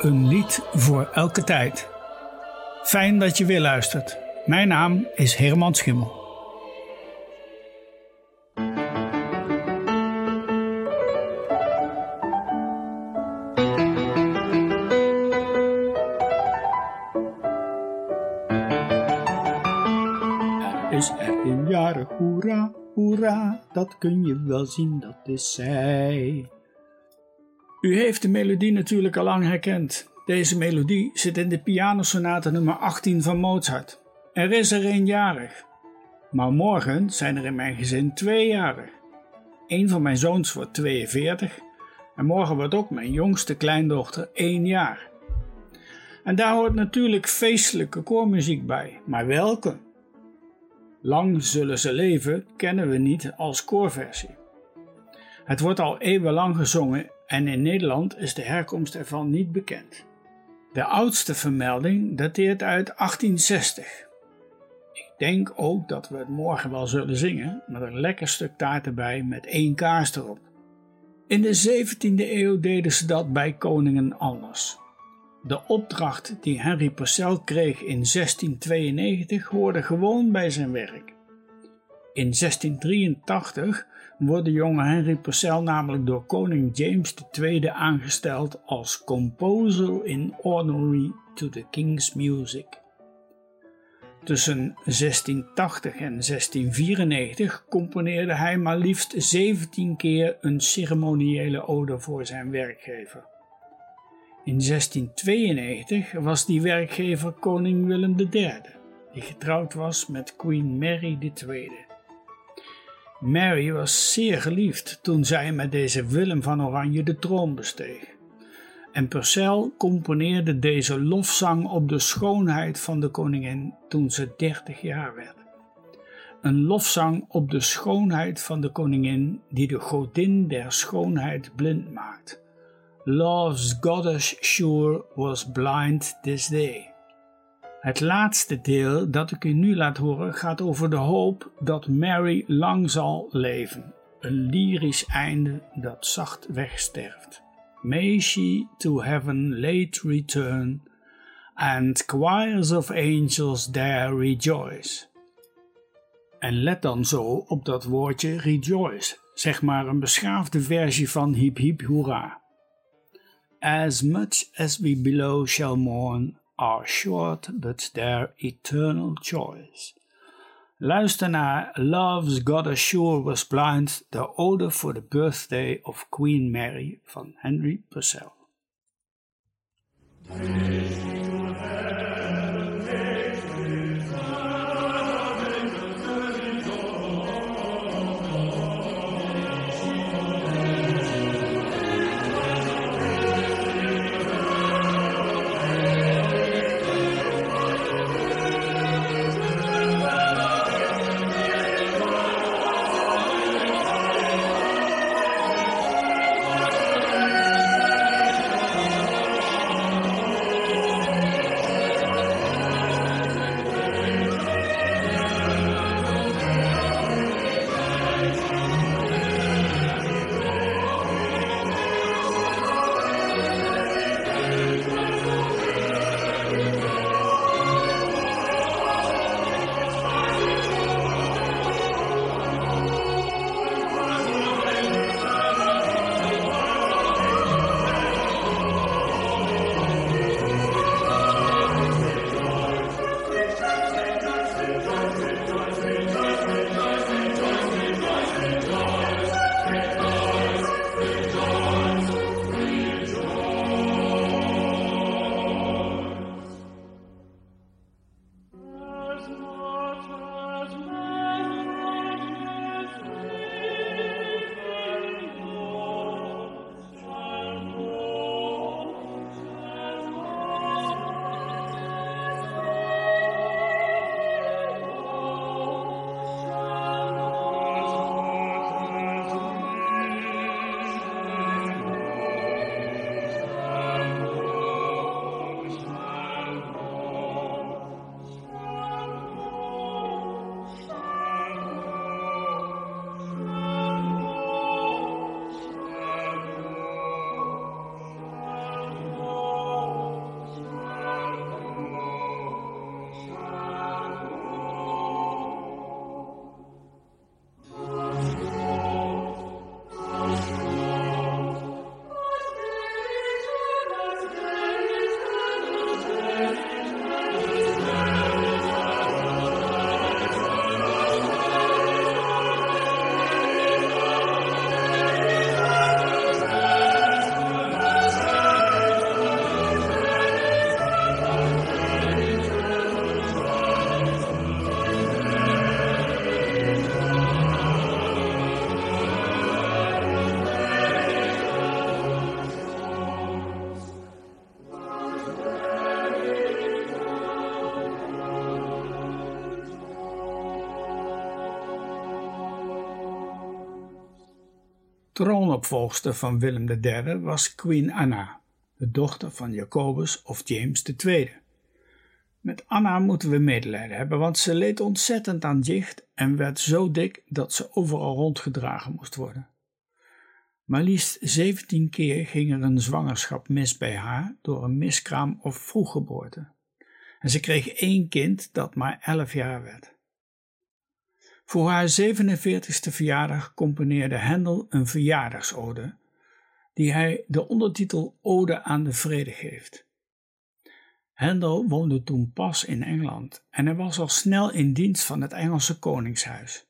Een lied voor elke tijd. Fijn dat je weer luistert. Mijn naam is Herman Schimmel. Er is echt een jarig, hoera, hoera, dat kun je wel zien, dat is zij. U heeft de melodie natuurlijk al lang herkend. Deze melodie zit in de pianosonate nummer 18 van Mozart. Er is er een jarig. Maar morgen zijn er in mijn gezin twee jarig. Een van mijn zoons wordt 42 en morgen wordt ook mijn jongste kleindochter 1 jaar. En daar hoort natuurlijk feestelijke koormuziek bij, maar welke? Lang zullen ze leven kennen we niet als koorversie. Het wordt al eeuwenlang gezongen en in Nederland is de herkomst ervan niet bekend. De oudste vermelding dateert uit 1860. Ik denk ook dat we het morgen wel zullen zingen met een lekker stuk taart erbij met één kaas erop. In de 17e eeuw deden ze dat bij koningen anders. De opdracht die Henry Purcell kreeg in 1692 hoorde gewoon bij zijn werk. In 1683 wordt de jonge Henry Purcell namelijk door koning James II aangesteld als composer in honorary to the king's music. Tussen 1680 en 1694 componeerde hij maar liefst 17 keer een ceremoniële ode voor zijn werkgever. In 1692 was die werkgever koning Willem III, die getrouwd was met Queen Mary II. Mary was zeer geliefd toen zij met deze Willem van Oranje de troon besteeg. En Purcell componeerde deze lofzang op de schoonheid van de koningin toen ze 30 jaar werd. Een lofzang op de schoonheid van de koningin die de godin der schoonheid blind maakt. Love's goddess sure was blind this day. Het laatste deel dat ik u nu laat horen gaat over de hoop dat Mary lang zal leven. Een lyrisch einde dat zacht wegsterft. May she to heaven late return, and choirs of angels there rejoice. En let dan zo op dat woordje rejoice, zeg maar een beschaafde versie van hip hip hoera. As much as we below shall mourn, are short but their eternal joys. Luister Love's God Sure Was Blind, de ode for the birthday of Queen Mary van Henry Purcell. Troonopvolgster van Willem III was Queen Anna, de dochter van Jacobus of James II. Met Anna moeten we medelijden hebben, want ze leed ontzettend aan jicht en werd zo dik dat ze overal rondgedragen moest worden. Maar liefst 17 keer ging er een zwangerschap mis bij haar door een miskraam of vroeggeboorte. En ze kreeg één kind dat maar 11 jaar werd. Voor haar 47ste verjaardag componeerde Handel een verjaardagsode, die hij de ondertitel Ode aan de Vrede geeft. Handel woonde toen pas in Engeland en hij was al snel in dienst van het Engelse koningshuis.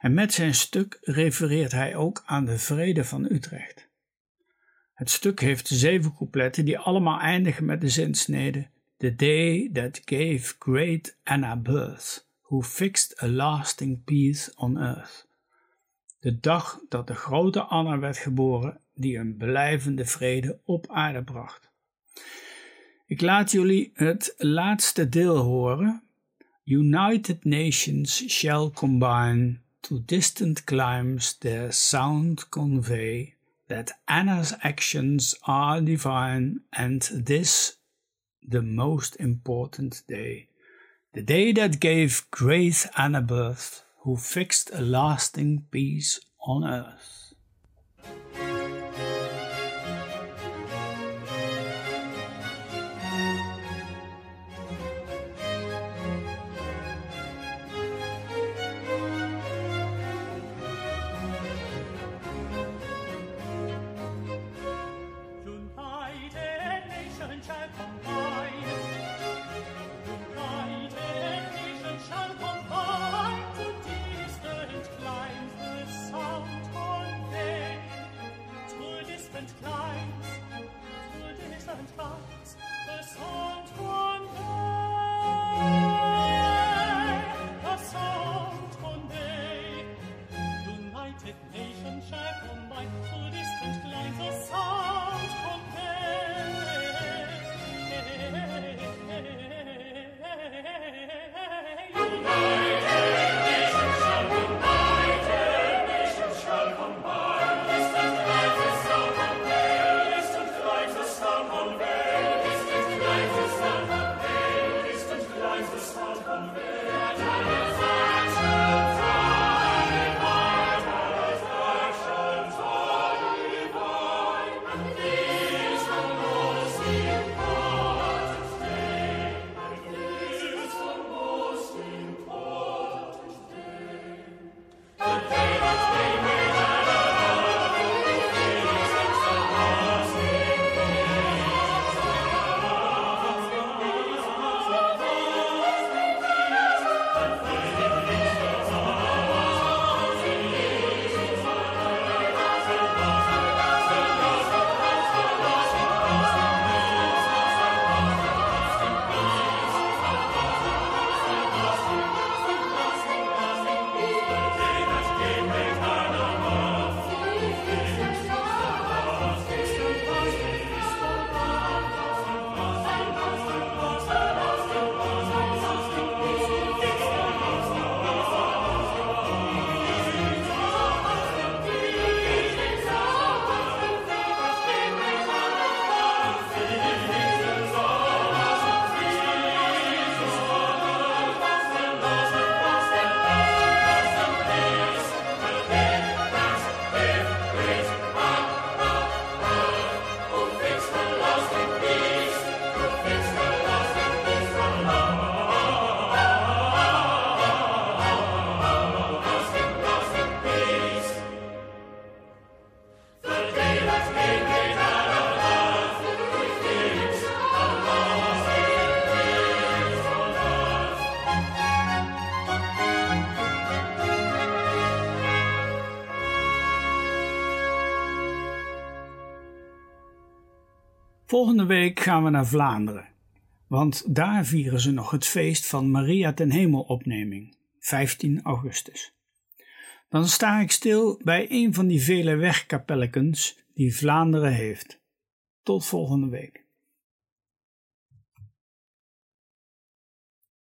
En met zijn stuk refereert hij ook aan de vrede van Utrecht. Het stuk heeft zeven coupletten die allemaal eindigen met de zinsnede The day that gave great Anna birth, who fixed a lasting peace on earth. De dag dat de grote Anna werd geboren, die een blijvende vrede op aarde bracht. Ik laat jullie het laatste deel horen. United nations shall combine to distant climes their sound convey that Anna's actions are divine and this the most important day. The day that gave great Anna birth, who fixed a lasting peace on earth. Volgende week gaan we naar Vlaanderen, want daar vieren ze nog het feest van Maria ten Hemelopneming, 15 augustus. Dan sta ik stil bij een van die vele wegkapellekens die Vlaanderen heeft. Tot volgende week.